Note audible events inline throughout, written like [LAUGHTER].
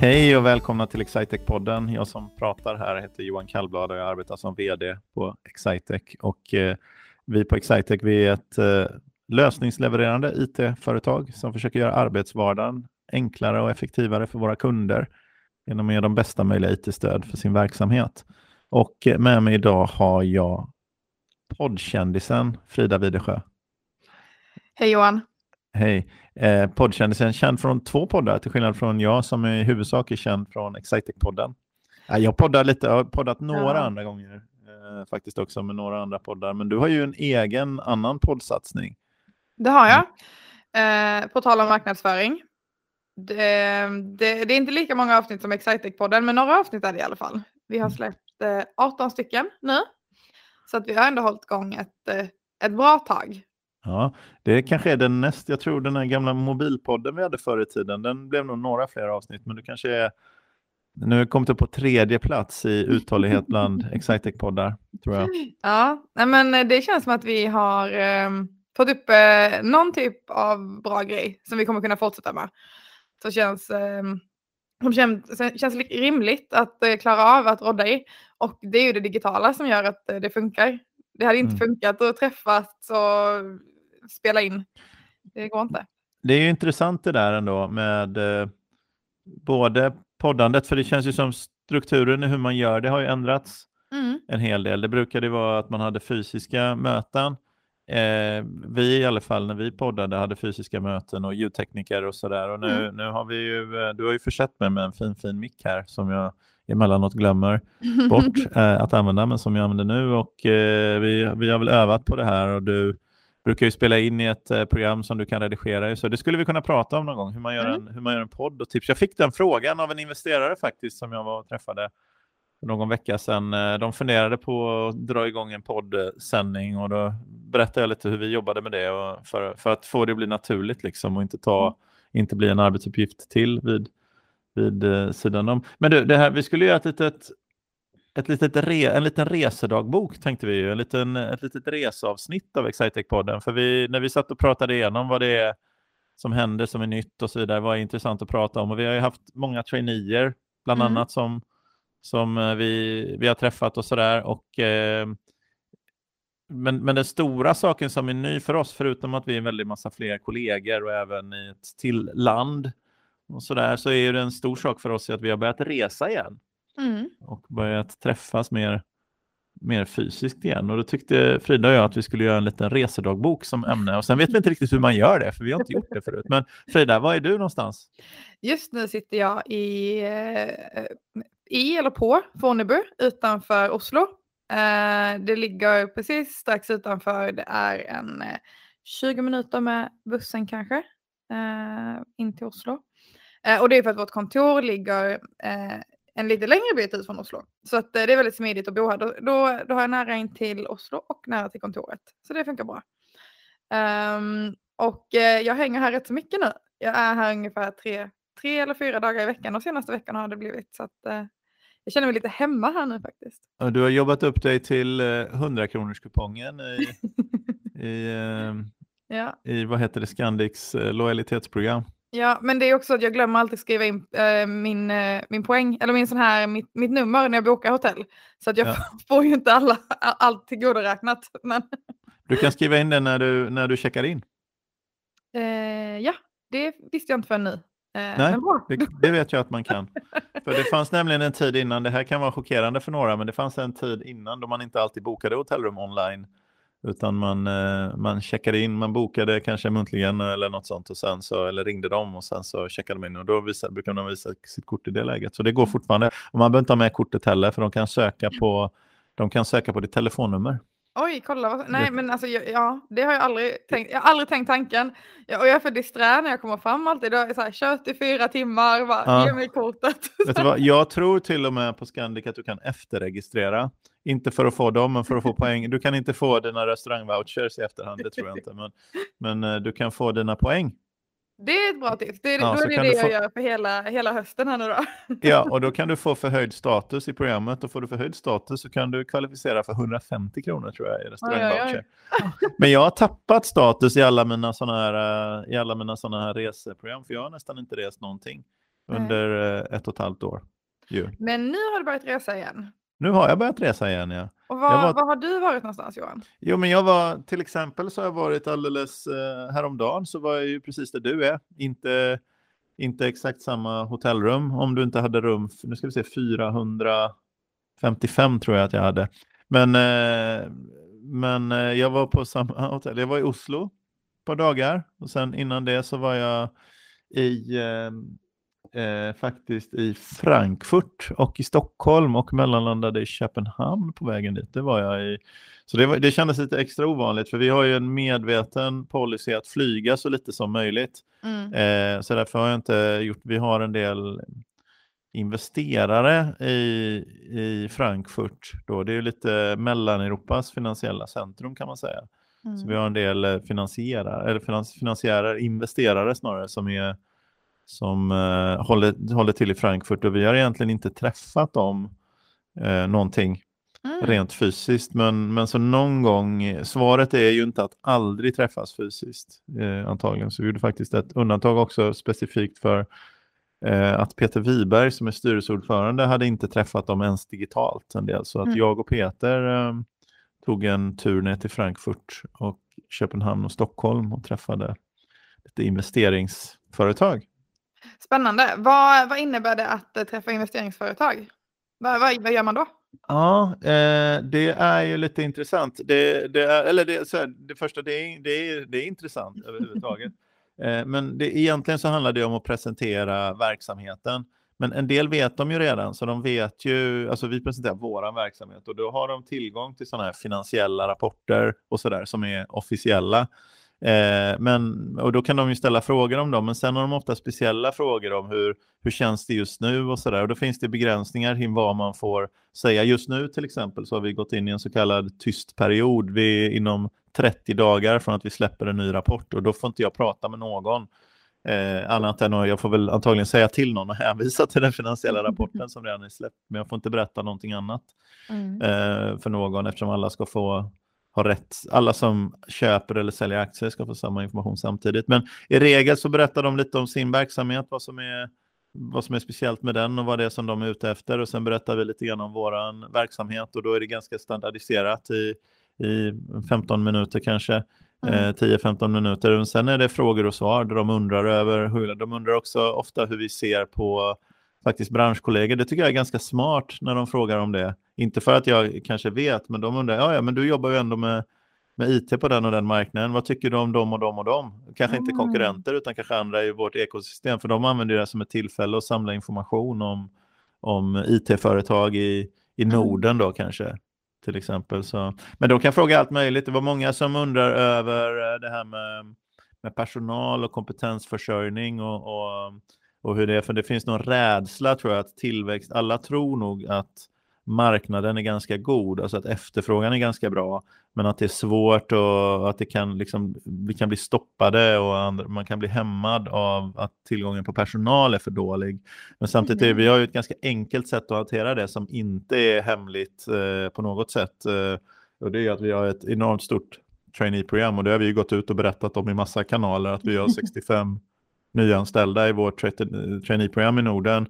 Hej och välkomna till Excitec-podden. Jag som pratar här heter Johan Kallblad och jag arbetar som VD på Excitec. Och, eh, vi på Excitec vi är ett eh, lösningslevererande IT-företag som försöker göra arbetsvardagen enklare och effektivare för våra kunder genom att ge dem bästa möjliga IT-stöd för sin verksamhet. Och eh, med mig idag har jag poddkändisen Frida Widesjö. Hej Johan. Hej. Eh, poddkändisen känd från två poddar, till skillnad från jag som i huvudsak är känd från Excitec-podden. Eh, jag poddar lite, jag har poddat några ja. andra gånger eh, faktiskt också med några andra poddar, men du har ju en egen annan poddsatsning. Det har jag. Eh, på tal om marknadsföring. Det, det, det, är inte lika många avsnitt som Excitec-podden, men några avsnitt är det i alla fall. Vi har mm. släppt 18 eh, stycken nu. Så att vi har ändå hållit igång ett, eh, ett bra tag. Ja, det kanske är den näst, jag tror den här gamla mobilpodden vi hade förr i tiden, den blev nog några fler avsnitt, men du kanske är, nu har kommit upp på tredje plats i uthållighet bland [LAUGHS] Excitec-poddar, tror jag. Ja, men det känns som att vi har eh, fått upp eh, någon typ av bra grej som vi kommer kunna fortsätta med. Så känns, eh, som känns, känns rimligt att eh, klara av att rodda i. Och det är ju det digitala som gör att eh, det funkar. Det hade inte mm. funkat att träffas och spela in. Det går inte. Det är ju intressant det där ändå med eh, både poddandet, för det känns ju som strukturen i hur man gör det har ju ändrats mm. en hel del. Det brukade vara att man hade fysiska möten. Eh, vi i alla fall när vi poddade hade fysiska möten och ljudtekniker och sådär. Och nu, mm. nu har vi ju, eh, du har ju försett mig med en fin fin mick här som jag emellanåt glömmer [LAUGHS] bort eh, att använda, men som jag använder nu. Och eh, vi, vi har väl övat på det här och du brukar ju spela in i ett eh, program som du kan redigera. Så det skulle vi kunna prata om någon gång, hur man gör, mm. en, hur man gör en podd och tips. Jag fick den frågan av en investerare faktiskt som jag var och träffade för någon vecka sedan. Eh, de funderade på att dra igång en poddsändning och då berättade jag lite hur vi jobbade med det och för, för att få det att bli naturligt liksom och inte, ta, mm. inte bli en arbetsuppgift till vid vid eh, sidan om. Men du, det här, vi skulle göra ett litet, ett litet re, en liten resedagbok tänkte vi ju, en liten, ett litet reseavsnitt av Excitec-podden. För vi, när vi satt och pratade igenom vad det är som händer som är nytt och så vidare, vad är intressant att prata om. Och vi har ju haft många traineer, bland mm. annat som, som eh, vi, vi har träffat och sådär. Och, eh, men, men den stora saken som är ny för oss, förutom att vi är en väldigt massa fler kollegor och även i ett till land, och så där så är det en stor sak för oss att vi har börjat resa igen mm. och börjat träffas mer, mer fysiskt igen. Och då tyckte Frida och jag att vi skulle göra en liten resedagbok som ämne. Och sen vet vi inte riktigt hur man gör det, för vi har inte gjort det förut. Men Frida, var är du någonstans? Just nu sitter jag i, eh, i eller på Fornebu utanför Oslo. Eh, det ligger precis strax utanför. Det är en 20 eh, minuter med bussen kanske in till Oslo. Och det är för att vårt kontor ligger eh, en lite längre bit ut från Oslo. Så att, eh, det är väldigt smidigt att bo här. Då, då, då har jag nära in till Oslo och nära till kontoret. Så det funkar bra. Um, och eh, jag hänger här rätt så mycket nu. Jag är här ungefär tre, tre eller fyra dagar i veckan. De senaste veckorna har det blivit. Så att, eh, jag känner mig lite hemma här nu faktiskt. Du har jobbat upp dig till 100 eh, kronors kupongen i, [LAUGHS] i, ja. i, vad heter det, Scandics lojalitetsprogram. Ja, men det är också att jag glömmer alltid skriva in äh, min, äh, min poäng, eller min sån här, mitt, mitt nummer när jag bokar hotell. Så att jag ja. [LAUGHS] får ju inte alla, allt tillgodoräknat. [LAUGHS] Men... Du kan skriva in det när du, när du checkar in. Uh, ja, det visste jag inte förrän nu. Nej, det, det, vet jag att man kan. För det fanns nämligen en tid innan, det här kan vara chockerande för några, men det fanns en tid innan då man inte alltid bokade hotellrum online utan man, eh, man checkade in, man bokade kanske muntligen eller något sånt och sen så, eller ringde dem och sen så checkade de in och då visade, brukade de visa sitt kort i det läget. Så det går mm. fortfarande. Och man behöver inte ha med kortet heller för de kan söka på, de kan söka på ditt telefonnummer. Oj, kolla. Nej, men alltså, ja, det har jag aldrig tänkt. Jag har aldrig tänkt tanken. Jag, och jag är för disträ när jag kommer fram alltid. Då är så här, kört i fyra timmar, bara, ja. ge mig kortet. Vet du vad? Jag tror till och med på Scandic att du kan efterregistrera. Inte för att få dem, men för att få poäng. Du kan inte få dina restaurangvouchers i efterhand, det tror jag inte. Men, men eh, du kan få dina poäng. Det är ett bra tips. Det är, ja, då är det det jag få... gör för hela, hela hösten här nu då. Ja, [LAUGHS] och då kan du få förhöjd status i programmet och får du förhöjd status så kan du kvalificera för 150 kronor tror jag i restaurangvoucher. Men jag har tappat status i alla mina sådana här, eh, i alla mina såna här reseprogram för jag har nästan inte rest någonting. under eh, ett och ett halvt år. Ju. Men nu har du börjat resa igen. Nu har jag börjat resa igen, ja. Och var, var... var, har du varit någonstans Johan? Jo, men jag var till exempel så har jag varit alldeles eh, häromdagen så var jag ju precis där du är. Inte, inte exakt samma hotellrum om du inte hade rum, nu ska vi se, 455 tror jag att jag hade. Men, eh, men eh, jag var på samma [LAUGHS] hotell, jag var i Oslo ett par dagar och sen innan det så var jag i eh, eh, faktiskt i Frankfurt och i Stockholm och mellanlandade i Köpenhamn på vägen dit. Det var jag i. Så det, var, det kändes lite extra ovanligt för vi har ju en medveten policy att flyga så lite som möjligt. Mm. Eh, så därför har jag inte gjort, vi har en del investerare i, i Frankfurt. Då. Det är ju lite Mellaneuropas finansiella centrum kan man säga. Mm. Så vi har en del eh, finansiärer, eller finansiärer, investerare snarare, som är som eh, håller, håller till i Frankfurt och vi har egentligen inte träffat dem eh, någonting mm. rent fysiskt. Men, men så någon gång, svaret är ju inte att aldrig träffas fysiskt eh, antagligen. Så vi gjorde faktiskt ett undantag också specifikt för eh, att Peter Wiberg som är styrelseordförande hade inte träffat dem ens digitalt en del. Så att mm. jag och Peter eh, tog en tur ner till Frankfurt och Köpenhamn och Stockholm och träffade lite investeringsföretag. Spännande. Vad, vad innebär det att eh, träffa investeringsföretag? Vad, vad, vad gör man då? Ja, eh, det är ju lite intressant. Det, det är, eller det, så här, det första, det är, det är, det är intressant [LAUGHS] överhuvudtaget. eh, men det, egentligen så handlar det om att presentera verksamheten. Men en del vet de ju redan, så de vet ju, alltså vi presenterar vår verksamhet och då har de tillgång till sådana här finansiella rapporter och sådär som är officiella. Eh, men, och då kan de ju ställa frågor om dem, men sen har de ofta speciella frågor om hur, hur känns det just nu och sådär. Och då finns det begränsningar i vad man får säga. Just nu till exempel så har vi gått in i en så kallad tyst period vi, inom 30 dagar från att vi släpper en ny rapport och då får inte jag prata med någon. Eh, annat än att jag får väl antagligen säga till någon och [LAUGHS] hänvisa till den finansiella rapporten som redan är släppt. Men jag får inte berätta någonting annat mm. eh, för någon eftersom alla ska få har rätt. Alla som köper eller säljer aktier ska få samma information samtidigt. Men i regel så berättar de lite om sin verksamhet, vad som är, vad som är speciellt med den och vad det är som de är ute efter. Och sen berättar vi lite grann om vår verksamhet och då är det ganska standardiserat i, i 15 minuter kanske. Mm. Eh, 10-15 minuter. Och sen är det frågor och svar där de undrar över hur, de undrar också ofta hur vi ser på faktiskt branschkollegor. Det tycker jag är ganska smart när de frågar om det. Inte för att jag kanske vet, men de undrar, ja, ja men du jobbar ju ändå med, med IT på den och den marknaden. Vad tycker du om dem och dem och dem? Kanske mm. inte konkurrenter utan kanske andra i vårt ekosystem, för de använder det som ett tillfälle att samla information om, om IT-företag i, i mm. Norden då kanske till exempel. Så, men de kan fråga allt möjligt. Det var många som undrar över eh, det här med, med personal och kompetensförsörjning och, och, och hur det är. För det finns någon rädsla tror jag att tillväxt, alla tror nog att marknaden är ganska god, alltså att efterfrågan är ganska bra, men att det är svårt och att det kan, liksom, vi kan bli stoppade och man kan bli hämmad av att tillgången på personal är för dålig. Men samtidigt är vi har ju ett ganska enkelt sätt att hantera det som inte är hemligt eh, på något sätt. Eh, och det är att vi har ett enormt stort trainee-program och det har vi gått ut och berättat om i massa kanaler att vi har [LAUGHS] 65 nyanställda i vårt trainee-program i Norden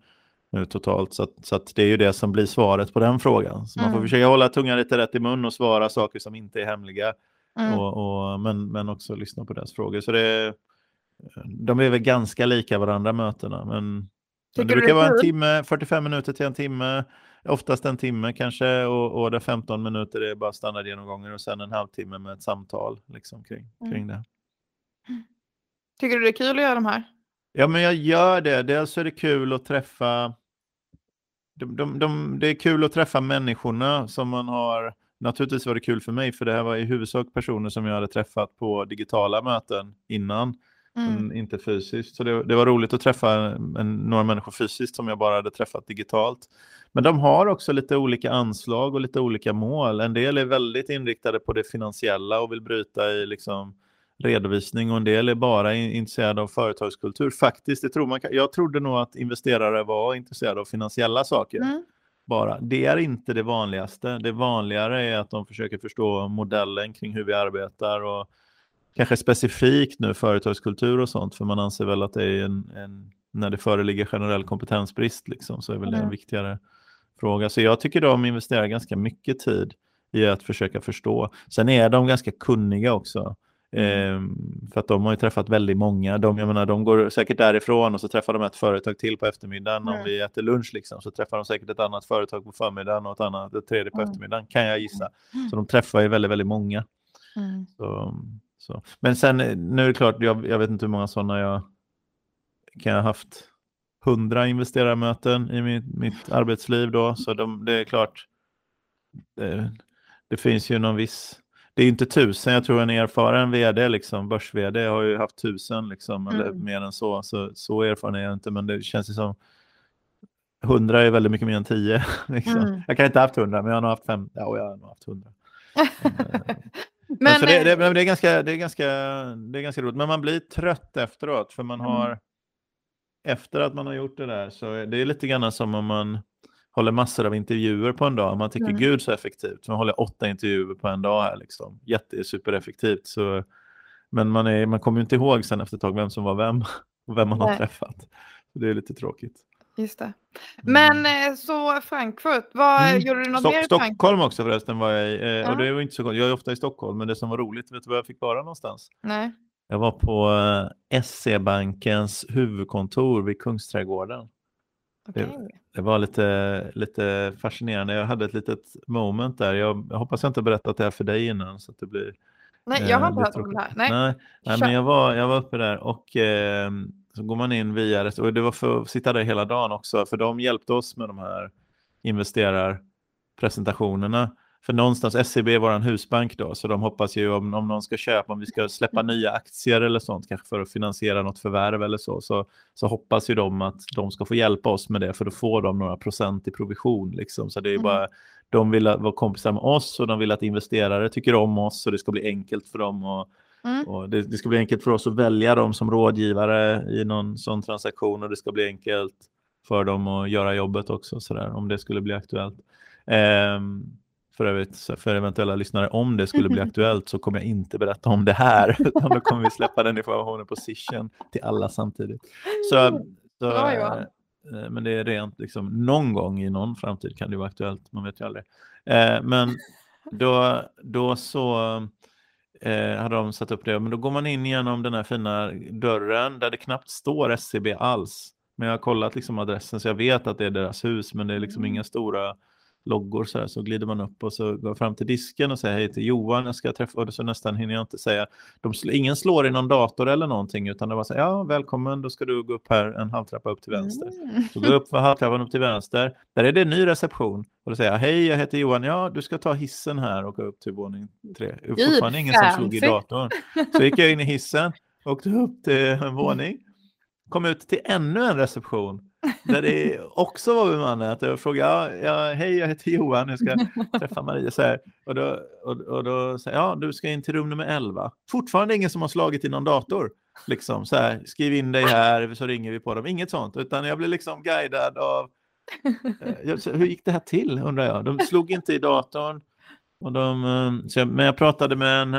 nu totalt. Så, att, så att det är ju det som blir svaret på den frågan. Så mm. man får mm. försöka hålla tungan lite rätt i mun och svara saker som inte är hemliga. Mm. Och, och, men, men också lyssna på deras frågor. Så det, de är väl ganska lika varandra mötena. Men, men det brukar vara en timme, 45 minuter till en timme. Oftast en timme kanske och, och det 15 minuter är bara standardgenomgångar och sen en halvtimme med ett samtal liksom, kring, mm. kring det. Tycker du det är kul att göra de här? Ja, men jag gör det. Dels är det kul att träffa de, de, de, det är kul att träffa människorna som man har. Naturligtvis var det kul för mig, för det här var i huvudsak personer som jag hade träffat på digitala möten innan, mm. inte fysiskt. Så det, det, var roligt att träffa en, några människor fysiskt som jag bara hade träffat digitalt. Men de har också lite olika anslag och lite olika mål. En del är väldigt inriktade på det finansiella och vill bryta i liksom redovisning och en del är bara intresserade av företagskultur. Faktiskt, det tror man, jag trodde nog att investerare var intresserade av finansiella saker. Mm. Bara. Det är inte det vanligaste. Det vanligare är att de försöker förstå modellen kring hur vi arbetar och kanske specifikt nu företagskultur och sånt, för man anser väl att det är en, en när det föreligger generell kompetensbrist liksom, så är väl det en viktigare fråga. Så jag tycker de investerar ganska mycket tid i att försöka förstå. Sen är de ganska kunniga också. Eh, för att de har ju träffat väldigt många. De, jag menar, de går säkert därifrån och så träffar de ett företag till på eftermiddagen. Mm. Om vi äter lunch liksom, så träffar de säkert ett annat företag på förmiddagen och ett annat, ett tredje på mm. eftermiddagen, kan jag gissa. Mm. Så de träffar ju väldigt, väldigt många. Mm. Så, så. Men sen, nu är det klart, jag, jag vet inte hur många sådana jag kan ha haft. Hundra investerarmöten i mitt, mitt arbetsliv då, så de, det är klart. Det, det finns ju någon viss det är inte tusen, jag tror en erfaren vd, liksom, börs-vd har ju haft tusen liksom, mm. eller mer än så. så. Så erfaren är jag inte, men det känns ju som hundra är väldigt mycket mer än tio. [LAUGHS] Liksom. Mm. Jag kan inte ha haft hundra, men jag har nog haft fem. Ja, jag har nog haft hundra. [LAUGHS] men, det, det, det, är ganska, det, är ganska, det är ganska roligt, men man blir trött efteråt, för man mm. har mm. efter att man har gjort det där, så det är lite grann som om man håller massor av intervjuer på en dag. Man tycker mm. gud så effektivt. Man håller åtta intervjuer på en dag här liksom. Jätte, supereffektivt. Så, men man, är, man kommer inte ihåg sen efter ett tag vem som var vem [LAUGHS] och vem man Nej. har träffat. Så det är lite tråkigt. Just det. Men mm. Så Frankfurt, vad, mm. gjorde du något Stock, mer i Stockholm också förresten var jag i. Eh, ja. Och det var inte så Jag är ofta i Stockholm, men det som var roligt, vet du var jag fick vara någonstans? Nej. Jag var på eh, SC-bankens huvudkontor vid Kungsträdgården. Okay. Det, det, var lite, lite fascinerande. Jag hade ett litet moment där. Jag, jag hoppas jag inte berättat det här för dig innan. Så att det blir, nej, jag har inte hört om det här. Nej, nej, nej men jag var, jag var uppe där och eh, så går man in via det. Och det var för att sitta där hela dagen också. För de hjälpte oss med de här investerarpresentationerna. För någonstans, SEB är vår husbank då, så de hoppas ju om, om någon ska köpa, om vi ska släppa nya aktier eller sånt, kanske för att finansiera något förvärv eller så, så, så hoppas ju de att de ska få hjälpa oss med det, för då får de några procent i provision. Liksom. Så det är mm. bara, de vill vara kompisar med oss och de vill att investerare tycker om oss och det ska bli enkelt för dem. Och, mm. och det, det, ska bli enkelt för oss att välja dem som rådgivare i någon sån transaktion och det ska bli enkelt för dem att göra jobbet också, så där, om det skulle bli aktuellt. Um, för övrigt för eventuella lyssnare, om det skulle bli aktuellt så kommer jag inte berätta om det här, [LAUGHS] utan då kommer vi släppa den informationen på session till alla samtidigt. Så, så eh, men det är rent, liksom, någon gång i någon framtid kan det vara aktuellt, man vet ju aldrig. Eh, men då, då så eh, hade de satt upp det, men då går man in genom den här fina dörren där det knappt står SCB alls. Men jag har kollat liksom adressen så jag vet att det är deras hus, men det är liksom mm. inga stora loggor så här, så glider man upp och så går fram till disken och säger hej till Johan, jag ska träffa, och så nästan hinner jag inte säga, de, ingen slår i någon dator eller någonting, utan det var så här, ja välkommen, då ska du gå upp här en halvtrappa upp till vänster. Mm. Så gå upp för halvtrappan upp till vänster, där är det en ny reception, och då säger jag, hej jag heter Johan, ja du ska ta hissen här och gå upp till våning tre. Fortfarande ingen som slog i datorn. Så gick jag in i hissen, åkte upp till en våning, kom ut till ännu en reception där det också var bemannat. Jag frågade, ja, hej jag heter Johan, jag ska [LAUGHS] träffa Maria. Så här. Och då, och, och då säger ja du ska in till rum nummer 11. Fortfarande ingen som har slagit i någon dator. Liksom, så här, skriv in dig här så ringer vi på dem. Inget sånt, utan jag blev liksom guidad av... Eh, hur gick det här till undrar jag? De slog inte i datorn. Och de, eh, jag, men jag pratade med en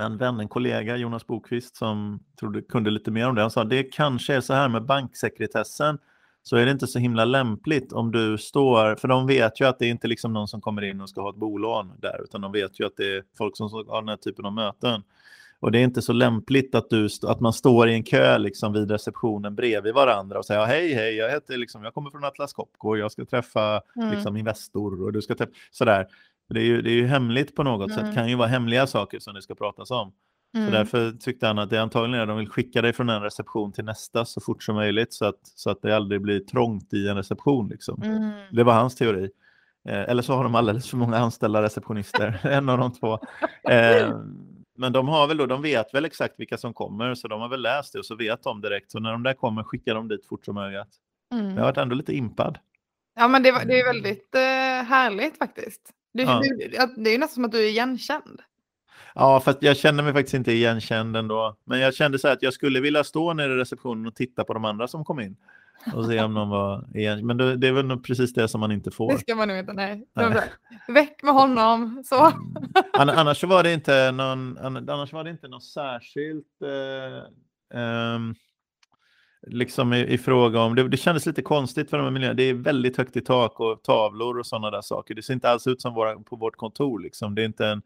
eh, med en vän, en kollega, Jonas Bokvist, som trodde, kunde lite mer om det. Han sa det kanske är så här med banksekretessen så är det inte så himla lämpligt om du står, för de vet ju att det är inte liksom någon som kommer in och ska ha ett bolån där, utan de vet ju att det är folk som har den här typen av möten. Och det är inte så lämpligt att, du, att man står i en kö liksom vid receptionen bredvid varandra och säger hej, hej, jag heter liksom, jag kommer från Atlas Copco och jag ska träffa mm. liksom, Investor och du ska träffa, sådär. Det är, ju, det är ju hemligt på något mm. sätt, det kan ju vara hemliga saker som det ska pratas om. Mm. Så därför tyckte han att det antagligen är de vill skicka dig från en reception till nästa så fort som möjligt så att, så att det aldrig blir trångt i en reception. Liksom. Mm. Det var hans teori. Eh, eller så har de alldeles för många anställda receptionister, [LAUGHS] en av de två. Eh, men de har väl då, de vet väl exakt vilka som kommer så de har väl läst det och så vet de direkt. Så när de där kommer skickar de dit fort som möjligt. Mm. Jag har varit ändå lite impad. Ja men det, det är väldigt eh, härligt faktiskt. Du, ja. du, det är ju nästan som att du är igenkänd. Ja, fast jag känner mig faktiskt inte igenkänd ändå. Men jag kände så att jag skulle vilja stå nere i receptionen och titta på de andra som kom in. Och se om någon var igen. Men det, det är väl precis det som man inte får. Det ska man nog inte, nej. nej. Väck med honom, så. Mm. Annars var det inte någon, annars var det inte något särskilt eh, eh, liksom i, i fråga om, det, det kändes lite konstigt för de här miljöerna. Det är väldigt högt i tak och tavlor och sådana där saker. Det ser inte alls ut som våra, på vårt kontor. Liksom. Det är inte en,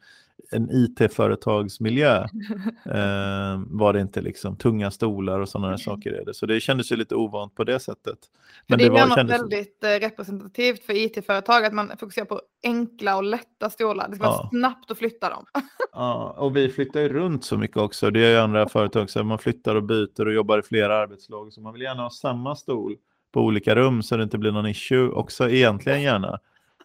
en IT-företagsmiljö. [LAUGHS] eh, var det inte liksom tunga stolar och sådana där saker är det. Så det kändes ju lite ovant på det sättet. Men det, det är var, kändes... väldigt eh, representativt för IT-företag att man fokuserar på enkla och lätta stolar. Det ska ja. vara snabbt att flytta dem. [LAUGHS] ja, och vi flyttar ju runt så mycket också. Det är ju andra företag så man flyttar och byter och jobbar i flera arbetslag. Så man vill gärna ha samma stol på olika rum så det inte blir någon issue också egentligen gärna.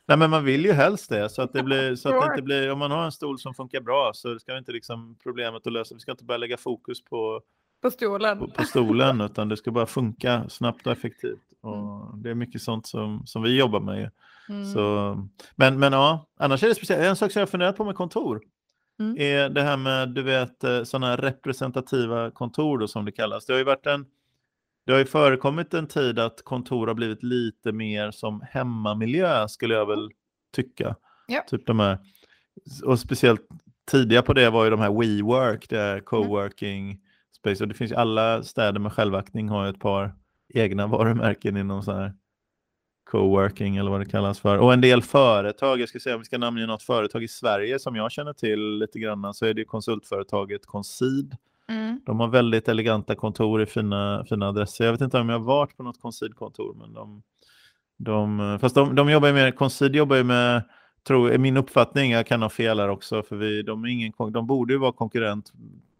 Nej, men man vill ju helst det, så att det, blir, så att det inte blir, om man har en stol som funkar bra så ska inte liksom problemet att lösa, vi ska inte börja lägga fokus på, på stolen, på, på stolen [LAUGHS] utan det ska bara funka snabbt och effektivt. Och mm. Det är mycket sånt som, som vi jobbar med. Mm. Så, men, men ja, annars är det speciellt. En sak som jag funderat på med kontor mm. är det här med du vet, eh, sådana representativa kontor då, som det kallas. Det har ju varit en det har ju förekommit en tid att kontor har blivit lite mer som hemmamiljö skulle jag väl tycka. Ja. Typ de här, och speciellt tidiga på det var ju de här WeWork, det är coworking mm. space. Och det finns ju alla städer med självaktning har ju ett par egna [LAUGHS] varumärken inom så här coworking eller vad det kallas för. Och en del företag, jag ska säga om vi ska namnge något företag i Sverige som jag känner till lite grann så är det konsultföretaget Concid Mm. De har väldigt eleganta kontor i fina, fina adresser. Jag vet inte om jag har varit på något Concid-kontor, men de, de, fast de, de jobbar med, Concid jobbar ju med, tror, är min uppfattning, jag kan ha fel här också, för vi, de, är ingen, de borde ju vara konkurrent,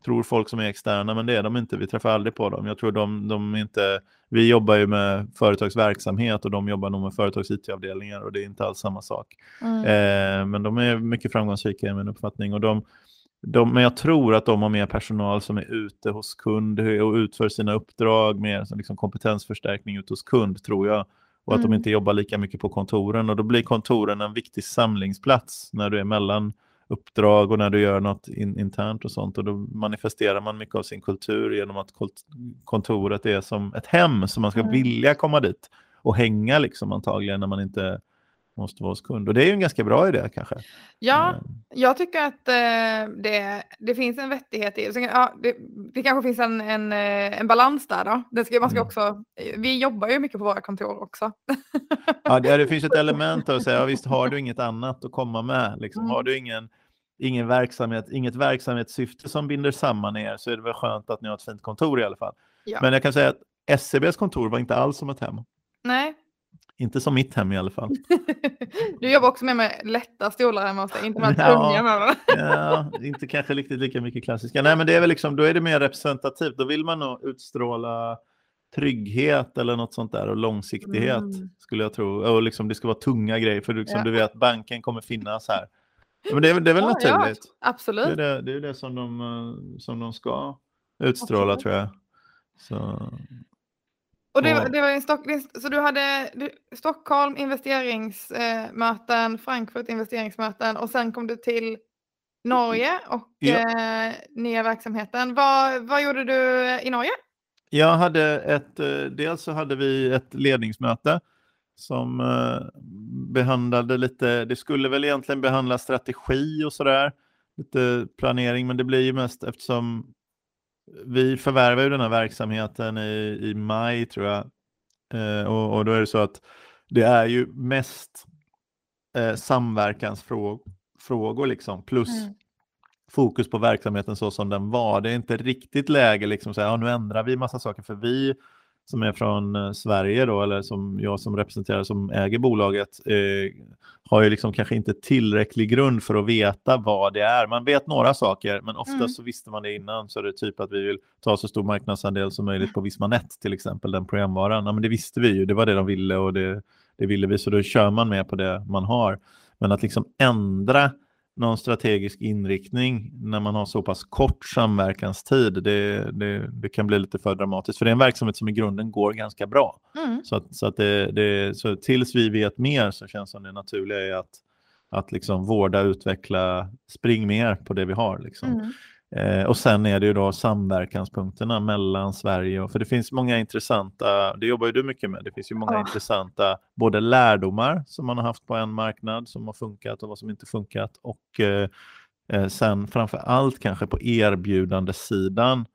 tror folk som är externa, men det är de inte. Vi träffar aldrig på dem. Jag tror de, de inte, vi jobbar ju med företagsverksamhet och de jobbar nog med företags IT-avdelningar och det är inte alls samma sak. Mm. Eh, men de är mycket framgångsrika i min uppfattning och de, de, men jag tror att de har mer personal som är ute hos kund och utför sina uppdrag, mer liksom kompetensförstärkning ute hos kund tror jag. Och att mm. de inte jobbar lika mycket på kontoren. Och då blir kontoren en viktig samlingsplats när du är mellan uppdrag och när du gör något in, internt och sånt. Och då manifesterar man mycket av sin kultur genom att kontoret är som ett hem, så man ska mm. vilja komma dit och hänga liksom antagligen när man inte måste vara hos kund. Och det är ju en ganska bra idé kanske. Ja, mm. jag tycker att eh, det, det finns en vettighet i det. Ja, det, det kanske finns en, en, eh, en balans där då. Det ska, man ska mm. också, vi jobbar ju mycket på våra kontor också. ja, det, det finns ett [LAUGHS] element att säga, ja, visst har du inget annat att komma med. Liksom. Mm. Har du ingen, ingen verksamhet, inget verksamhetssyfte som binder samman er så är det väl skönt att ni har ett fint kontor i alla fall. Ja. Men jag kan säga att SCBs kontor var inte alls som ett hem. Nej, inte som mitt hem i alla fall. [LAUGHS] du jobbar också med, med lätta stolar hemma hos dig, inte med [LAUGHS] tunga med Ja, inte kanske riktigt lika mycket klassiska. Nej, men det är väl liksom, då är det mer representativt. Då vill man nog utstråla trygghet eller något sånt där och långsiktighet mm. skulle jag tro. Och liksom, det ska vara tunga grejer för liksom, ja. du vet banken kommer finnas här. Men det är, det är väl ja, naturligt? Ja, absolut. Det är det, det, är det som, de, eh, som de ska utstråla absolut. tror jag. Så, och det, var, det var en Stock, så du hade du, Stockholm investeringsmöten, eh, Frankfurt investeringsmöten och sen kom du till Norge och ja. eh, nya verksamheten. Vad, vad gjorde du i Norge? Jag hade ett, eh, dels så hade vi ett ledningsmöte som eh, behandlade lite, det skulle väl egentligen behandla strategi och sådär, lite planering, men det blir ju mest eftersom vi förvärvar ju den här verksamheten i, i maj tror jag. Eh, och, och, då är det så att det är ju mest eh, samverkansfrågor liksom, plus mm. fokus på verksamheten så som den var. Det är inte riktigt läge liksom att säga ja, nu ändrar vi massa saker för vi som är från eh, Sverige då, eller som jag som representerar som äger bolaget, eh, har ju liksom kanske inte tillräcklig grund för att veta vad det är. Man vet några saker, men ofta mm. så visste man det innan. Så är det typ att vi vill ta så stor marknadsandel som möjligt på Vismanet till exempel, den programvaran. Ja, men det visste vi ju, det var det de ville och det, det ville vi, så då kör man med på det man har. Men att liksom ändra någon strategisk inriktning när man har så pass kort samverkanstid, det, det, det, kan bli lite för dramatiskt. För det är en verksamhet som i grunden går ganska bra. Mm. Så, att, så, att det, det, så tills vi vet mer så känns det som det naturliga är att, att liksom vårda, utveckla, spring mer på det vi har. Liksom. Mm. Eh, och sen är det ju då samverkanspunkterna mellan Sverige och, för det finns många intressanta, det jobbar ju du mycket med, det finns ju många oh. intressanta både lärdomar som man har haft på en marknad som har funkat och vad som inte funkat och eh, eh sen framför allt kanske på erbjudandesidan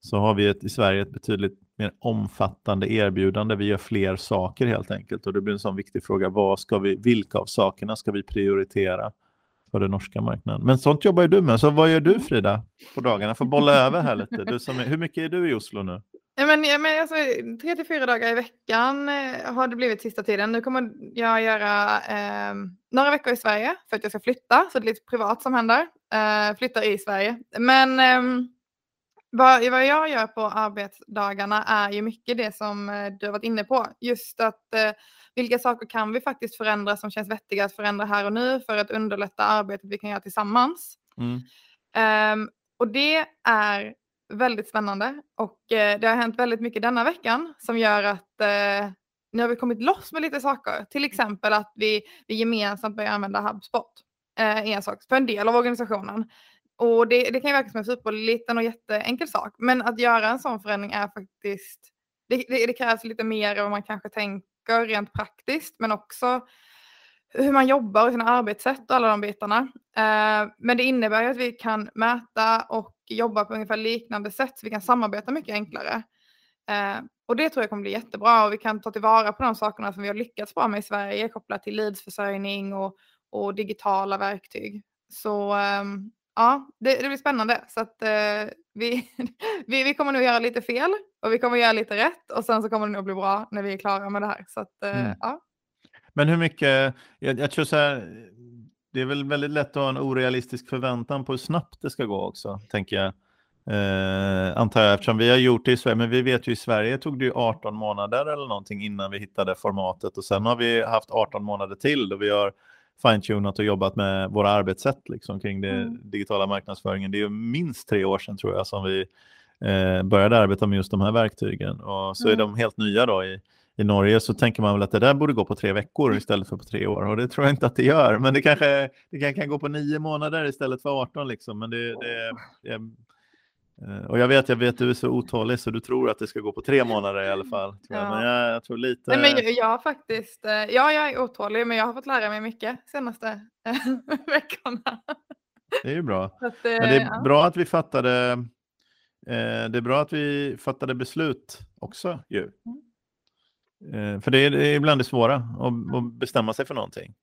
så har vi ett, i Sverige ett betydligt mer omfattande erbjudande. Vi gör fler saker helt enkelt och det blir en sån viktig fråga. Vad ska vi, vilka av sakerna ska vi prioritera för den norska marknaden? Men sånt jobbar ju du med. Så vad gör du Frida på dagarna? Får bolla över här lite. Du som är, hur mycket är du i Oslo nu? Ja, men, ja, men alltså, tre till fyra dagar i veckan eh, har det blivit sista tiden. Nu kommer jag göra eh, några veckor i Sverige för att jag ska flytta. Så det är lite privat som händer. Eh, flyttar i Sverige. Men eh, vad, vad jag gör på arbetsdagarna är ju mycket det som eh, du har varit inne på. Just att eh, vilka saker kan vi faktiskt förändra som känns vettiga att förändra här och nu för att underlätta arbetet vi kan göra tillsammans. Mm. Um, och det är väldigt spännande och eh, det har hänt väldigt mycket denna veckan som gör att eh, nu har vi kommit loss med lite saker. Till exempel att vi, vi gemensamt börjar använda HubSpot. Eh, en sak för en del av organisationen. Och det, det kan ju verka som en superliten och jätteenkel sak. Men att göra en sån förändring är faktiskt, det, det, det krävs lite mer än vad man kanske tänker rent praktiskt. Men också hur man jobbar och sina arbetssätt och alla de bitarna. Eh, men det innebär ju att vi kan mäta och jobba på ungefär liknande sätt så vi kan samarbeta mycket enklare. Eh, och det tror jag kommer bli jättebra och vi kan ta tillvara på de sakerna som vi har lyckats bra med i Sverige kopplat till leadsförsörjning och, och digitala verktyg. Så ehm, ja, det, det, blir spännande. Så att uh, vi, [LAUGHS] vi, vi kommer nog göra lite fel och vi kommer göra lite rätt och sen så kommer det nog bli bra när vi är klara med det här. Så att, uh, mm. ja. Men hur mycket, jag, jag tror så här, det är väl väldigt lätt att ha en orealistisk förväntan på hur snabbt det ska gå också, tänker jag. Eh, antar jag, eftersom vi har gjort det i Sverige, men vi vet ju i Sverige tog det ju 18 månader eller någonting innan vi hittade formatet och sen har vi haft 18 månader till då vi har fine-tunat och jobbat med våra arbetssätt liksom, kring det mm. digitala marknadsföringen. Det är ju minst tre år sedan tror jag som vi eh, började arbeta med just de här verktygen och så mm. är de helt nya då i, i Norge så tänker man väl att det där borde gå på tre veckor istället för på tre år och det tror jag inte att det gör. Men det kanske det kan, kan gå på nio månader istället för 18 liksom. Men det, det, det och jag vet, jag vet att du är så otålig så du tror att det ska gå på tre månader i alla fall. Ja. Men jag, jag, tror lite... Nej, men jag, har faktiskt, eh, ja jag är otålig men jag har fått lära mig mycket senaste eh, [LAUGHS] veckorna. Det är ju bra. Att, men det är ja. bra att vi fattade det är bra att vi fattade beslut också ju. Mm. Eh, för det är, det är ibland det svåra att, att bestämma sig för någonting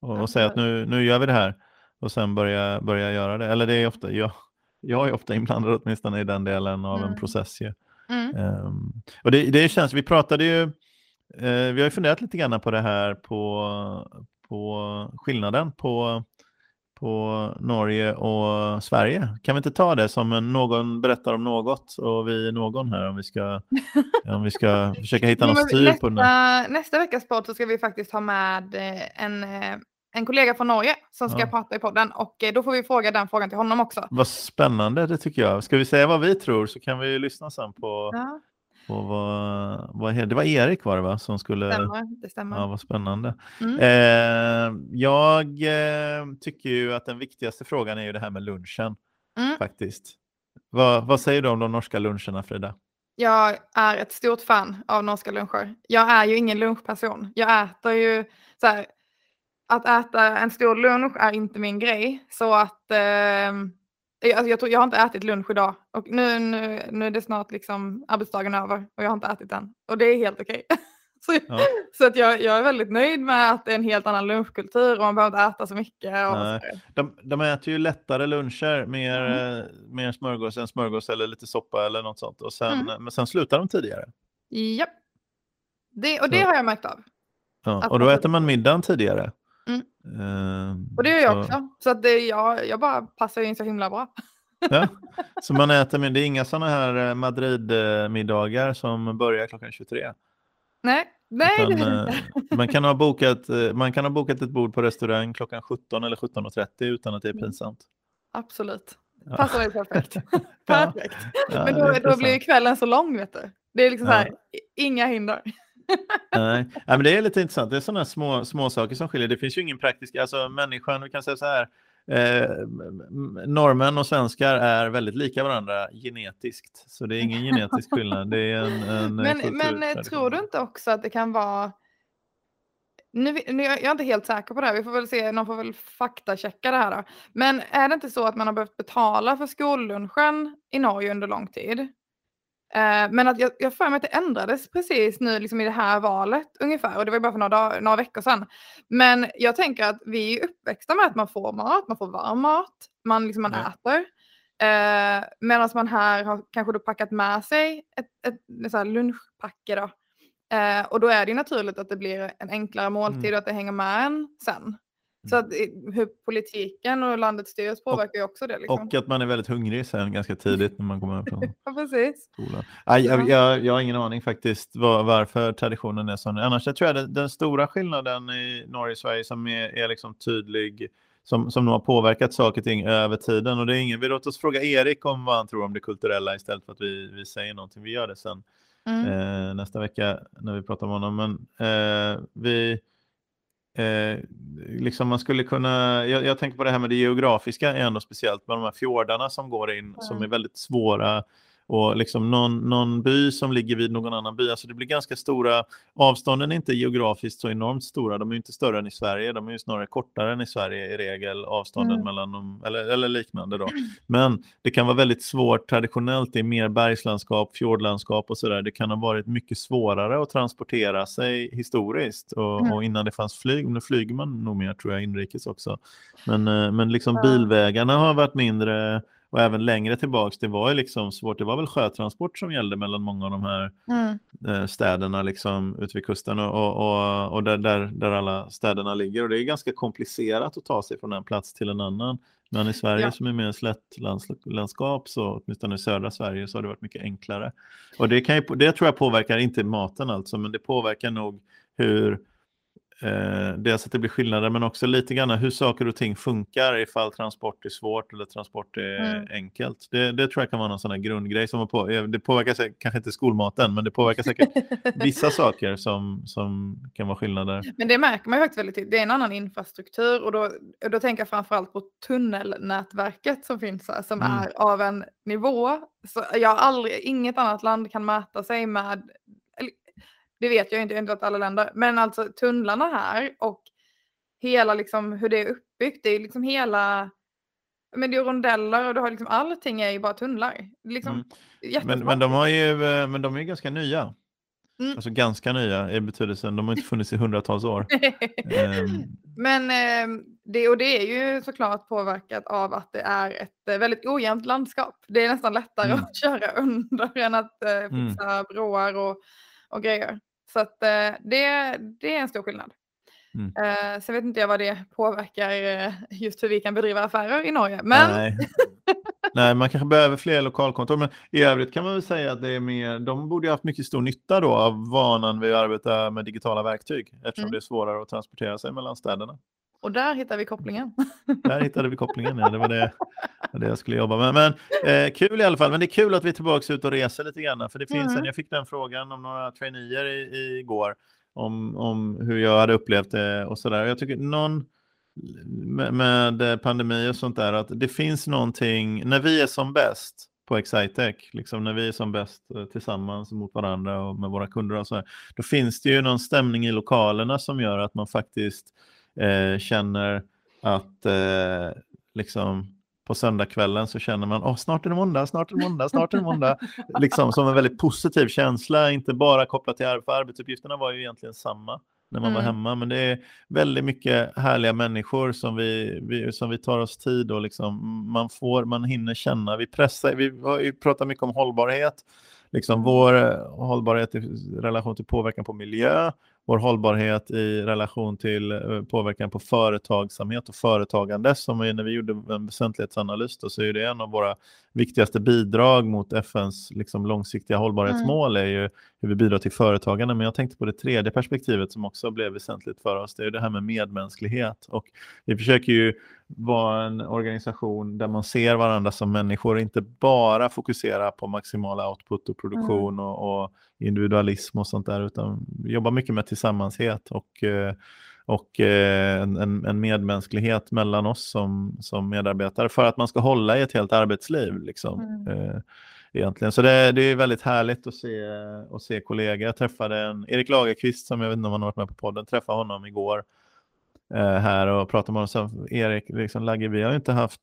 och, och säga att nu, nu gör vi det här och sen börja, börja göra det. Eller det är ofta, jag, jag är ofta inblandad åtminstone i den delen av mm. en process. Ju. Mm. Um, och det, det känns, vi pratade ju, uh, vi har ju funderat lite grann på det här på, på skillnaden på på Norge och Sverige. Kan vi inte ta det som en, någon berättar om något och vi är någon här om vi ska, [LAUGHS] om vi ska försöka hitta någon styr på den Nästa veckas podd så ska vi faktiskt ha med eh, en, eh, en kollega från Norge som ska ja. prata i podden och eh, då får vi fråga den frågan till honom också. Vad spännande det tycker jag. Ska vi säga vad vi tror så kan vi lyssna sen på ja. Och vad, vad, det var Erik var det va? Som skulle... Stämmer, det stämmer. Ja, vad spännande. Mm. Eh, jag eh, tycker ju att den viktigaste frågan är ju det här med lunchen. Mm. Faktiskt. Vad, vad säger du om de norska luncherna Frida? Jag är ett stort fan av norska luncher. Jag är ju ingen lunchperson. Jag äter ju så här, att äta en stor lunch är inte min grej. Så att eh, jag, jag, tror, jag har inte ätit lunch idag och nu, nu, nu är det snart liksom arbetsdagen över och jag har inte ätit den. Och det är helt okej. Okay. [LAUGHS] så, ja. så att jag, jag är väldigt nöjd med att det är en helt annan lunchkultur och man behöver inte äta så mycket. Och de, de äter ju lättare luncher, mer, mm. Eh, mer smörgås än smörgås eller lite soppa eller något sånt. Och sen, mm. Men sen slutar de tidigare. Ja, det, och det så. har jag märkt av. Ja. Och då äter man middagen tidigare. Uh, och det gör jag så... också. Så att det, jag, jag bara passar in så himla bra. ja. [LAUGHS] Så man äter, men det är inga sådana här eh, Madrid-middagar som börjar klockan 23? Nej, nej. Utan, uh, man, kan ha [LAUGHS] bokat, man kan ha bokat ett bord på restaurang klockan 17 eller 17.30 utan att det är mm. pinsamt. Absolut. Passar mig perfekt. [LAUGHS] perfekt. Ja, men då, då blir kvällen så lång, vet du. Det är liksom så här, inga hinder. Nej. Men det är lite intressant. Det är sådana små, små saker som skiljer. Det finns ju ingen praktisk, alltså människan, vi kan säga så här, eh, norrmän och svenskar är väldigt lika varandra genetiskt. Så det är ingen genetisk skillnad. Det är en, en men, men tror du inte också att det kan vara nu, nu, jag är inte helt säker på det här, vi får väl se, någon får väl faktachecka det här då. Men är det inte så att man har behövt betala för skollunchen i Norge under lång tid? Eh, men att jag, jag för mig att det ändrades precis nu liksom i det här valet ungefär och det var bara för några, dag, några veckor sedan. Men jag tänker att vi är uppväxta med att man får mat, man får varm mat, man, liksom, man ja. äter. Eh, Medan man här har kanske då packat med sig ett, ett, ett lunchpacke då. Eh, och då är det ju naturligt att det blir en enklare måltid mm. och att det hänger med en sen. Så att, hur politiken och landet styrs påverkar ju också det. Liksom. Och att man är väldigt hungrig sen ganska tidigt när man kommer [LAUGHS] från ja, precis. skolan. Nej, jag, jag, jag, har ingen aning faktiskt var, varför traditionen är sån. Annars jag tror jag den, den stora skillnaden i Norge och Sverige som är, är liksom tydlig som, som nog har påverkat saker och ting över tiden. Och det är ingen, vi låter oss fråga Erik om vad han tror om det kulturella istället för att vi, vi säger någonting. Vi gör det sen mm. eh, nästa vecka när vi pratar om honom. Men eh, vi Eh, liksom man skulle kunna, jag, jag, tänker på det här med det geografiska är ändå speciellt med de här fjordarna som går in mm. som är väldigt svåra och liksom någon, någon by som ligger vid någon annan by. Alltså det blir ganska stora, avstånden är inte geografiskt så enormt stora, de är inte större än i Sverige, de är snarare kortare än i Sverige i regel, avstånden mm. mellan dem, eller, eller liknande då. Men det kan vara väldigt svårt traditionellt i mer bergslandskap, fjordlandskap och sådär, det kan ha varit mycket svårare att transportera sig historiskt och, mm. och innan det fanns flyg, nu flyger man nog mer tror jag inrikes också. Men, eh, men liksom bilvägarna har varit mindre och även längre tillbaks, det var ju liksom svårt, det var väl sjötransport som gällde mellan många av de här mm. Eh, städerna liksom ute vid kusten och, och, och, och där, där, där, alla städerna ligger. Och det är ganska komplicerat att ta sig från en plats till en annan. Men i Sverige ja. som är mer slättlandskap, så åtminstone i södra Sverige, så har det varit mycket enklare. Och det, kan ju, det tror jag påverkar, inte maten alltså, men det påverkar nog hur Eh, dels att det blir skillnader men också lite grann hur saker och ting funkar ifall transport är svårt eller transport är mm. enkelt. Det, det, tror jag kan vara någon sån här grundgrej som på, eh, det påverkar sig, kanske inte skolmaten men det påverkar säkert [LAUGHS] vissa saker som, som kan vara skillnader. Men det märker man ju faktiskt väldigt tydligt. Det är en annan infrastruktur och då, då tänker jag framförallt på tunnelnätverket som finns här som mm. är av en nivå. Så jag aldrig, inget annat land kan mäta sig med det vet jag inte, jag har inte varit alla länder. Men alltså tunnlarna här och hela liksom hur det är uppbyggt. Det är liksom hela, men det är rondeller och du har liksom allting är ju bara tunnlar. Liksom, mm. men, men de har ju, eh, men de är ganska nya. Mm. Alltså ganska nya i betydelsen, de har inte funnits i hundratals år. um. [LAUGHS] Men eh, det, och det är ju såklart påverkat av att det är ett eh, väldigt ojämnt landskap. Det är nästan lättare mm. att [LAUGHS] köra under än att eh, mm. fixa mm. broar och, och grejer. Så att, eh, det, det är en stor skillnad. Mm. Uh, sen vet inte jag vad det påverkar uh, just hur vi kan bedriva affärer i Norge. Men... Nej. [LAUGHS] Nej, man kanske behöver fler lokalkontor. Men i övrigt kan man väl säga att det är mer, de borde ha haft mycket stor nytta då av vanan vid att arbeta med digitala verktyg eftersom mm. det är svårare att transportera sig mellan städerna. Och där hittar vi kopplingen. [LAUGHS] Där hittade vi kopplingen, ja. Det var det, det jag skulle jobba med. Men eh, kul i alla fall. Men det är kul att vi är tillbaka ut och reser lite grann. För det finns mm. en, jag fick den frågan om några traineer i, igår om, om hur jag hade upplevt det och sådär. Jag tycker någon med, med pandemi och sånt där att det finns någonting när vi är som bäst på Excitec, liksom när vi är som bäst eh, tillsammans mot varandra och med våra kunder och så här, då finns det ju någon stämning i lokalerna som gör att man faktiskt eh, känner att eh, liksom på söndagskvällen så känner man oh, snart är det måndag, snart är det måndag, snart är det måndag. [LAUGHS] liksom som en väldigt positiv känsla, inte bara kopplat till arbete, arbetsuppgifterna var ju egentligen samma när man mm. var hemma, men det är väldigt mycket härliga människor som vi, vi, som vi tar oss tid och liksom man får, man hinner känna, vi pressar, vi har ju pratat mycket om hållbarhet, liksom vår hållbarhet i relation till påverkan på miljö, vår hållbarhet i relation till eh, påverkan på företagsamhet och företagande. Som när vi gjorde en väsentlighetsanalys då, så är det en av våra viktigaste bidrag mot FNs liksom, långsiktiga hållbarhetsmål mm. är ju hur vi bidrar till företagande. Men jag tänkte på det tredje perspektivet som också blev väsentligt för oss. Det är det här med medmänsklighet. Och vi försöker ju vara en organisation där man ser varandra som människor inte bara fokusera på maximal output och produktion mm. och, och, individualism och sånt där utan jobba mycket med tillsammanshet och, eh, och eh, en, en medmänsklighet mellan oss som, som medarbetare för att man ska hålla i ett helt arbetsliv. Liksom. Mm. Eh, egentligen. Så det, det är väldigt härligt att se, att se kollegor. Jag träffade en Erik Lagerqvist som jag vet inte om han har varit med på podden, träffade honom igår här och pratade med honom. Så Erik, liksom, Lagge, vi har inte haft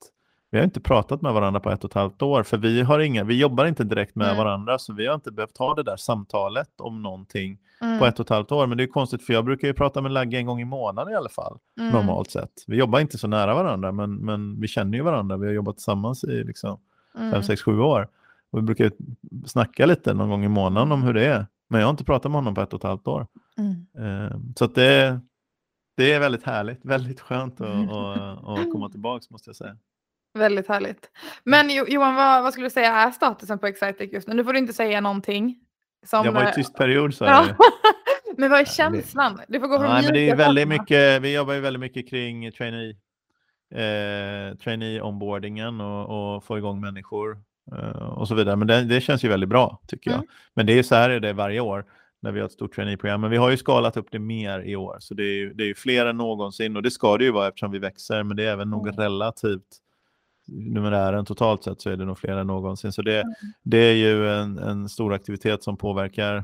vi har inte pratat med varandra på ett och ett halvt år, för vi, har inga, vi jobbar inte direkt med mm. varandra, så vi har inte behövt ha det där samtalet om någonting mm. på ett och ett halvt år. Men det är konstigt, för jag brukar ju prata med Lagge en gång i månaden i alla fall, mm. normalt sett. Vi jobbar inte så nära varandra, men, men vi känner ju varandra. Vi har jobbat tillsammans i liksom mm. fem, sex, sju år. Och vi brukar snacka lite någon gång i månaden om hur det är. Men jag har inte pratat med honom på ett och ett halvt år. Mm. Eh, så att det, det är väldigt härligt, väldigt skönt att, att, att komma tillbaka måste jag säga. Väldigt härligt. Men Johan, vad, vad skulle du säga är statusen på Excitec just nu? Nu får du inte säga någonting. Som, jag var i tyst period sa [LAUGHS] jag. men vad är känslan? Du får gå från ja, men det är väldigt mycket, Vi jobbar ju väldigt mycket kring trainee, eh, trainee onboardingen och, och få igång människor eh, och så vidare. Men det, det, känns ju väldigt bra tycker jag. Mm. Men det är så här är det varje år när vi har ett stort traineeprogram. Men vi har ju skalat upp det mer i år, så det är det är fler än någonsin och det ska det ju vara eftersom vi växer, men det är även nog mm. relativt numerären totalt sett så är det nog fler än någonsin. Så det, mm. det är ju en, en stor aktivitet som påverkar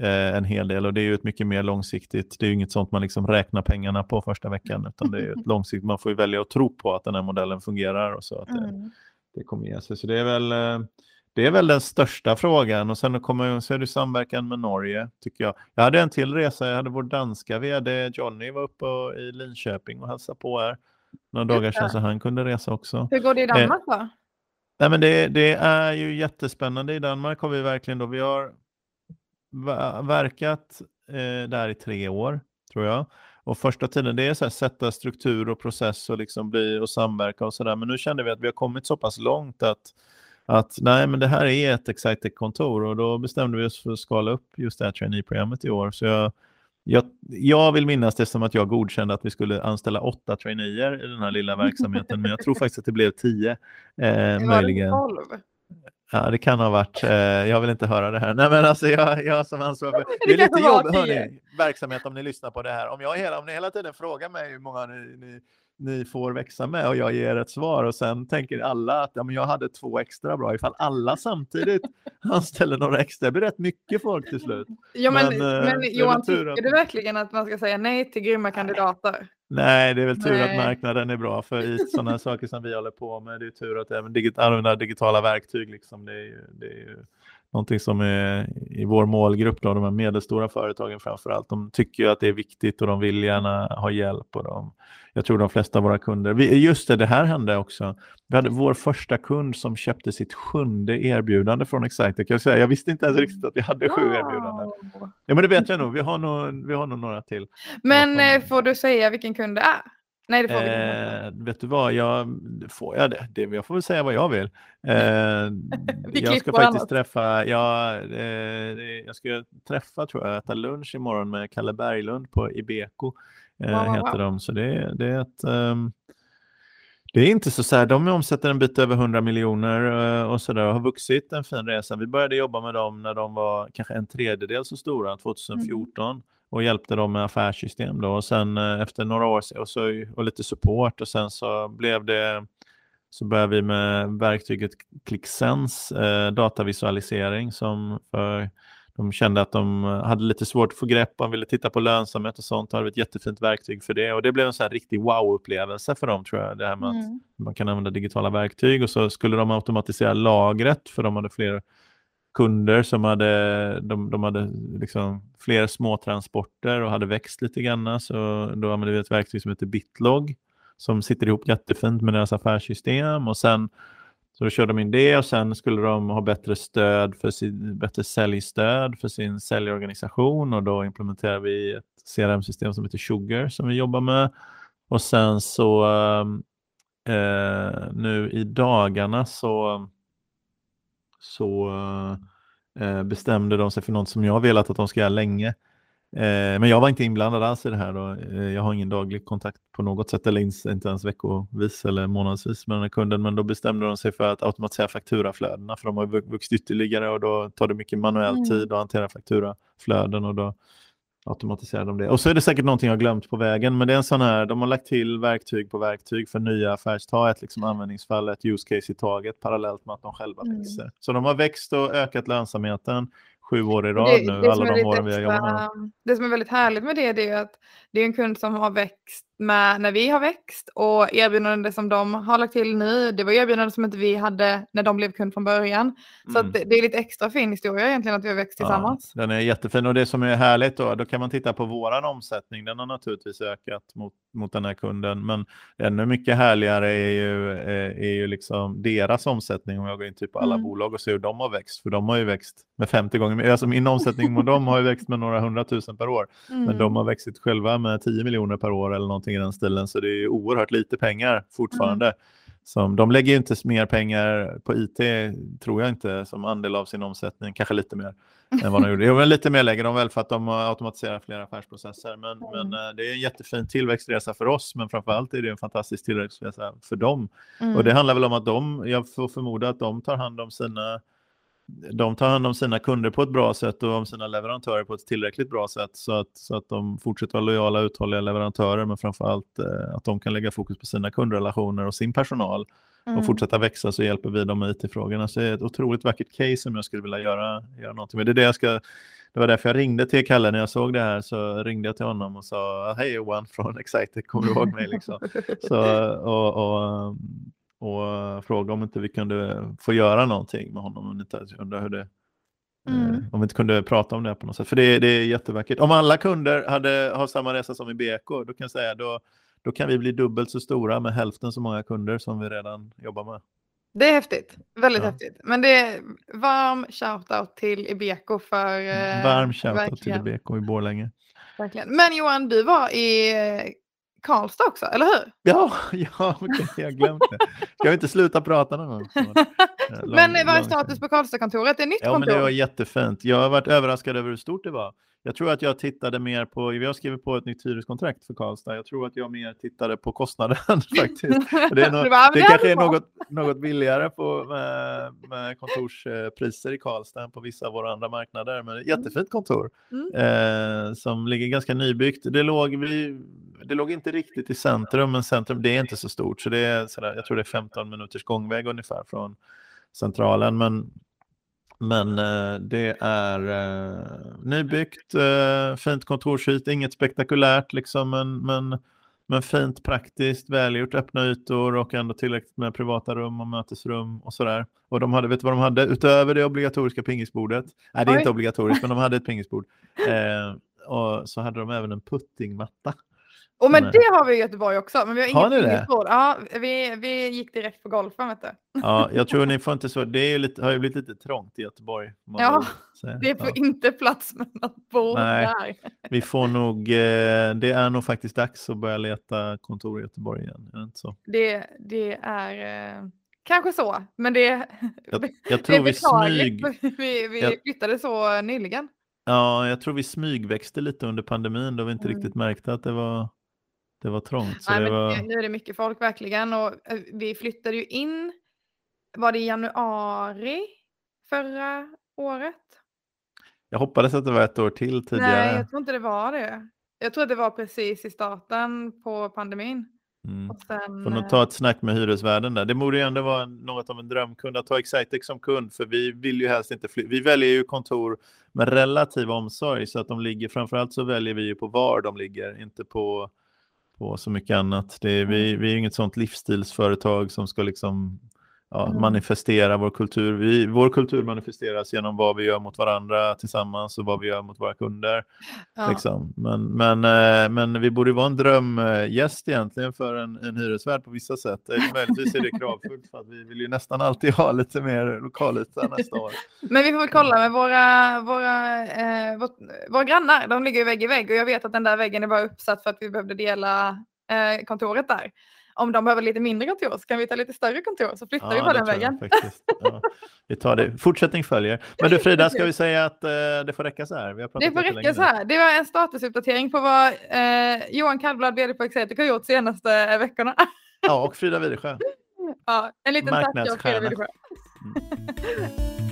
eh, en hel del och det är ju ett mycket mer långsiktigt, det är ju inget sånt man liksom räknar pengarna på första veckan utan det är ett långsiktigt, man får ju välja att tro på att den här modellen fungerar och så att det, mm. det kommer ge sig. Så det är väl eh, det är väl den största frågan och sen kommer, så är det samverkan med Norge tycker jag. Jag hade en till resa, jag hade vår danska vd Johnny var uppe i Linköping och hälsade på här några dagar sedan så han kunde resa också. Hur går det i eh, Danmark då? nej men det, det, är ju jättespännande. I Danmark har vi verkligen då, vi har verkat eh, där i tre år tror jag. Och första tiden det är så här, sätta struktur och process och liksom bli och samverka och sådär. Men nu kände vi att vi har kommit så pass långt att att nej, men det här är ett Excitec-kontor och då bestämde vi oss för att skala upp just det här trainee-programmet i år. Så jag jag, jag, vill minnas det som att jag godkände att vi skulle anställa åtta traineer i den här lilla verksamheten, men jag tror faktiskt att det blev tio. Eh, möjligen. Det Ja, det kan ha varit. Eh, jag vill inte höra det här. Nej, men alltså jag, jag som ansvarig [LAUGHS] för... Det är lite jobb, hörni, verksamhet om ni lyssnar på det här. Om, jag hela, om ni hela tiden frågar mig hur många ni, ni ni får växa med och jag ger ett svar och sen tänker alla att ja, men jag hade två extra bra ifall alla samtidigt [LAUGHS] anställer några extra. Det blir rätt mycket folk till slut. Ja, men, men, eh, men Johan, tycker du verkligen att man ska säga nej till grymma kandidater? Nej, det är väl tur nej. att marknaden är bra för i [LAUGHS] sådana saker som vi håller på med. Det är tur att även digit använda digitala verktyg. Liksom, det är ju, det är ju någonting som är i vår målgrupp, då, de här medelstora företagen framför allt. De tycker att det är viktigt och de vill gärna ha hjälp. Och de, jag tror de flesta av våra kunder, vi, just det, det här hände också. Vi hade vår första kund som köpte sitt sjunde erbjudande från Excitec. Jag, säga, jag visste inte ens riktigt att vi hade sju wow. erbjudanden. Ja, men det vet jag nog. Vi har nog, vi har nog några till. Men eh, får du säga vilken kund det är? Nej, det får vi inte. Eh, vet du vad, jag, får jag det? det? Jag får väl säga vad jag vill. [LAUGHS] Eh, jag ska faktiskt annat. träffa, ja, eh, jag ska träffa, tror jag, äta lunch imorgon med Kalle Berglund på Ibeco. Eh, wow, heter wow. de. Så det, det är ett um, det är inte så så här, de omsätter en bit över 100 miljoner uh, och sådär och har vuxit en fin resa. Vi började jobba med dem när de var kanske en tredjedel så stora, 2014. Mm och hjälpte dem med affärssystem. Då. Och sen eh, efter några år och, så, och lite support och sen så blev det så började vi med verktyget ClickSense, eh, datavisualisering som för de kände att de hade lite svårt att få grepp om, ville titta på lönsamhet och sånt. Var ett jättefint verktyg för det och det blev en sån riktig wow-upplevelse för dem tror jag. Det här med mm. att man kan använda digitala verktyg och så skulle de automatisera lagret för de hade fler kunder som hade, de, de hade liksom fler småtransporter och hade växt lite grann. Så då använde vi ett verktyg som heter Bitlog som sitter ihop jättefint med deras affärssystem. Och sen så då körde de in det och sen skulle de ha bättre stöd för sin, bättre säljstöd för sin säljorganisation och då implementerar vi ett CRM-system som heter Sugar som vi jobbar med. Och sen så ehm, eh, nu i dagarna så så eh, bestämde de sig för något som jag velat att de ska göra länge. Eh, men jag var inte inblandad alls i det här. Och, eh, jag har ingen daglig kontakt på något sätt, eller inte ens veckovis eller månadsvis med den här kunden. Men då bestämde de sig för att automatisera fakturaflödena, för de har vuxit ytterligare och då tar det mycket manuell mm. tid att hantera fakturaflöden. Och då automatiserar de det. Och så är det säkert någonting jag glömt på vägen, men det är en sån här, de har lagt till verktyg på verktyg för nya affärs, ta ett liksom användningsfall, ett use case i taget parallellt med att de själva mm. växer. Så de har växt och ökat lönsamheten sju år i rad det, nu, det alla de åren vi har jobbat. med Det som är väldigt härligt med det, det är att det är en kund som har växt med när vi har växt och erbjudanden som de har lagt till nu, det var erbjudanden som inte vi hade när de blev kund från början. Så mm. det, är lite extra fin historia egentligen att vi har växt tillsammans. Ja, den är jättefin och det som är härligt då, då kan man titta på våran omsättning. Den har naturligtvis ökat mot, mot den här kunden, men ännu mycket härligare är ju, eh, är ju liksom deras omsättning om jag går in typ på alla mm. bolag och ser hur de har växt, för de har ju växt med 50 gånger mer. Alltså min omsättning mot dem har ju växt med några hundratusen per år, mm. men de har växt själva med 10 miljoner per år eller någonting i den stilen, så det är oerhört lite pengar fortfarande. Mm. Som, de lägger inte mer pengar på IT, tror jag inte, som andel av sin omsättning, kanske lite mer än vad de gjorde. Jo, men lite mer lägger de väl för att de automatiserar fler affärsprocesser. Men, mm. men eh, det är en jättefin tillväxtresa för oss, men framförallt är det en fantastisk tillväxtresa för dem. Mm. Och det handlar väl om att de, jag får förmoda att de tar hand om sina de tar hand om sina kunder på ett bra sätt och om sina leverantörer på ett tillräckligt bra sätt så att, så att de fortsätter vara lojala och uthålliga leverantörer men framförallt eh, att de kan lägga fokus på sina kundrelationer och sin personal mm. och fortsätta växa så hjälper vi dem med IT-frågorna. Så det är ett otroligt vackert case som jag skulle vilja göra, göra någonting med. Det, är det, jag ska, det var därför jag ringde till Kalle när jag såg det här så ringde jag till honom och sa hej Johan från Excited, kommer du ihåg mig? Liksom. [LAUGHS] så, och, och och fråga om inte vi kunde få göra någonting med honom. Undrar hur det, eh, mm. om vi inte kunde prata om det på något sätt. För det, det är jättevackert. Om alla kunder hade, har samma resa som i BK, då kan jag säga då, då kan vi bli dubbelt så stora med hälften så många kunder som vi redan jobbar med. Det är häftigt, väldigt ja. häftigt. Men det är varm shoutout till Ibeco för... Eh, varm shoutout till Ibeco i Borlänge. Verkligen. Men Johan, du var i Karlstad också, eller hur? [LAUGHS] Ja, ja okay, jag det. Ska vi inte sluta prata någon [LAUGHS] gång? men vad är status på Karlstadkontoret? Det är nytt ja, kontor. Men det var jättefint. Jag har varit överraskad över hur stort det var. Jag tror att jag tittade mer på, vi har skrivit på ett nytt hyreskontrakt för Karlstad. Jag tror att jag mer tittade på kostnaden [LAUGHS] faktiskt. Det, är [LAUGHS] nog, det kanske är något, något billigare på, med, med kontorspriser i Karlstad än på vissa av våra andra marknader. Men ett jättefint kontor mm. eh, som ligger ganska nybyggt. Det låg, vi, det låg inte riktigt i centrum, men centrum det är inte så stort. Så det är sådär, jag tror det är 15 minuters gångväg ungefär från centralen. Men men eh, det är eh, nybyggt, eh, fint kontorshus, inget spektakulärt liksom, men, men, men fint, praktiskt, välgjort, öppna ytor och ändå tillräckligt med privata rum och mötesrum och sådär. Och de hade, vet du vad de hade? Utöver det obligatoriska pingisbordet, nej det är Oj. inte obligatoriskt, men de hade ett [LAUGHS] pingisbord. Eh, och så hade de även en puttingmatta. Och men det har vi i Göteborg också, men vi har inget pingisbord. Ja, vi, vi gick direkt på golfen vet du. Ja, jag tror ni får inte så, det är lite, har ju blivit lite trångt i Göteborg. Ja, det får ja. inte plats med något bord Nej, där. Vi får nog, eh, det är nog faktiskt dags att börja leta kontor i Göteborg igen. Är det, inte så? det, det är eh, kanske så, men det, jag, [LAUGHS] jag tror det är vi smyg... [LAUGHS] Vi, vi jag... flyttade så nyligen. Ja, jag tror vi smygväxte lite under pandemin då vi inte mm. riktigt märkte att det var det var trångt. Så Nej, var... Nu är det mycket folk verkligen och eh, vi flyttade ju in, var det i januari förra året? Jag hoppades att det var ett år till tidigare. Nej, jag tror inte det var det. Jag tror att det var precis i starten på pandemin. Mm. Och sen, Får nog ta ett snack med hyresvärden där. Det borde ju ändå vara något av en drömkund att ha Excitec som kund, för vi vill ju helst inte flytta. Vi väljer ju kontor med relativ omsorg, så att de ligger, framförallt så väljer vi ju på var de ligger, inte på på så mycket annat. Det är, vi, vi är inget sånt livsstilsföretag som ska liksom ja, mm. manifestera vår kultur. Vi, vår kultur manifesteras genom vad vi gör mot varandra tillsammans och vad vi gör mot våra kunder. Ja. Liksom. Men, men, eh, men vi borde vara en drömgäst egentligen för en, en hyresvärd på vissa sätt. Möjligtvis är det kravfullt för att vi vill ju nästan alltid ha lite mer lokalyta nästa år. Men vi får väl kolla med våra, våra, eh, vår, våra grannar. De ligger ju vägg i vägg och jag vet att den där väggen är bara uppsatt för att vi behövde dela eh, kontoret där om de behöver lite mindre kontor så kan vi ta lite större kontor så flyttar ja, vi på den vägen. Ja, vi tar det. Fortsättning följer. Men du Frida, ska vi säga att eh, det får räcka så här? Vi har det får räcka så här. Det var en statusuppdatering på vad eh, Johan Kallblad, vd på Exetic, har gjort senaste veckorna. ja, och Frida Widersjö. [LAUGHS] Ja, en liten tack av Frida Widersjö. Mm.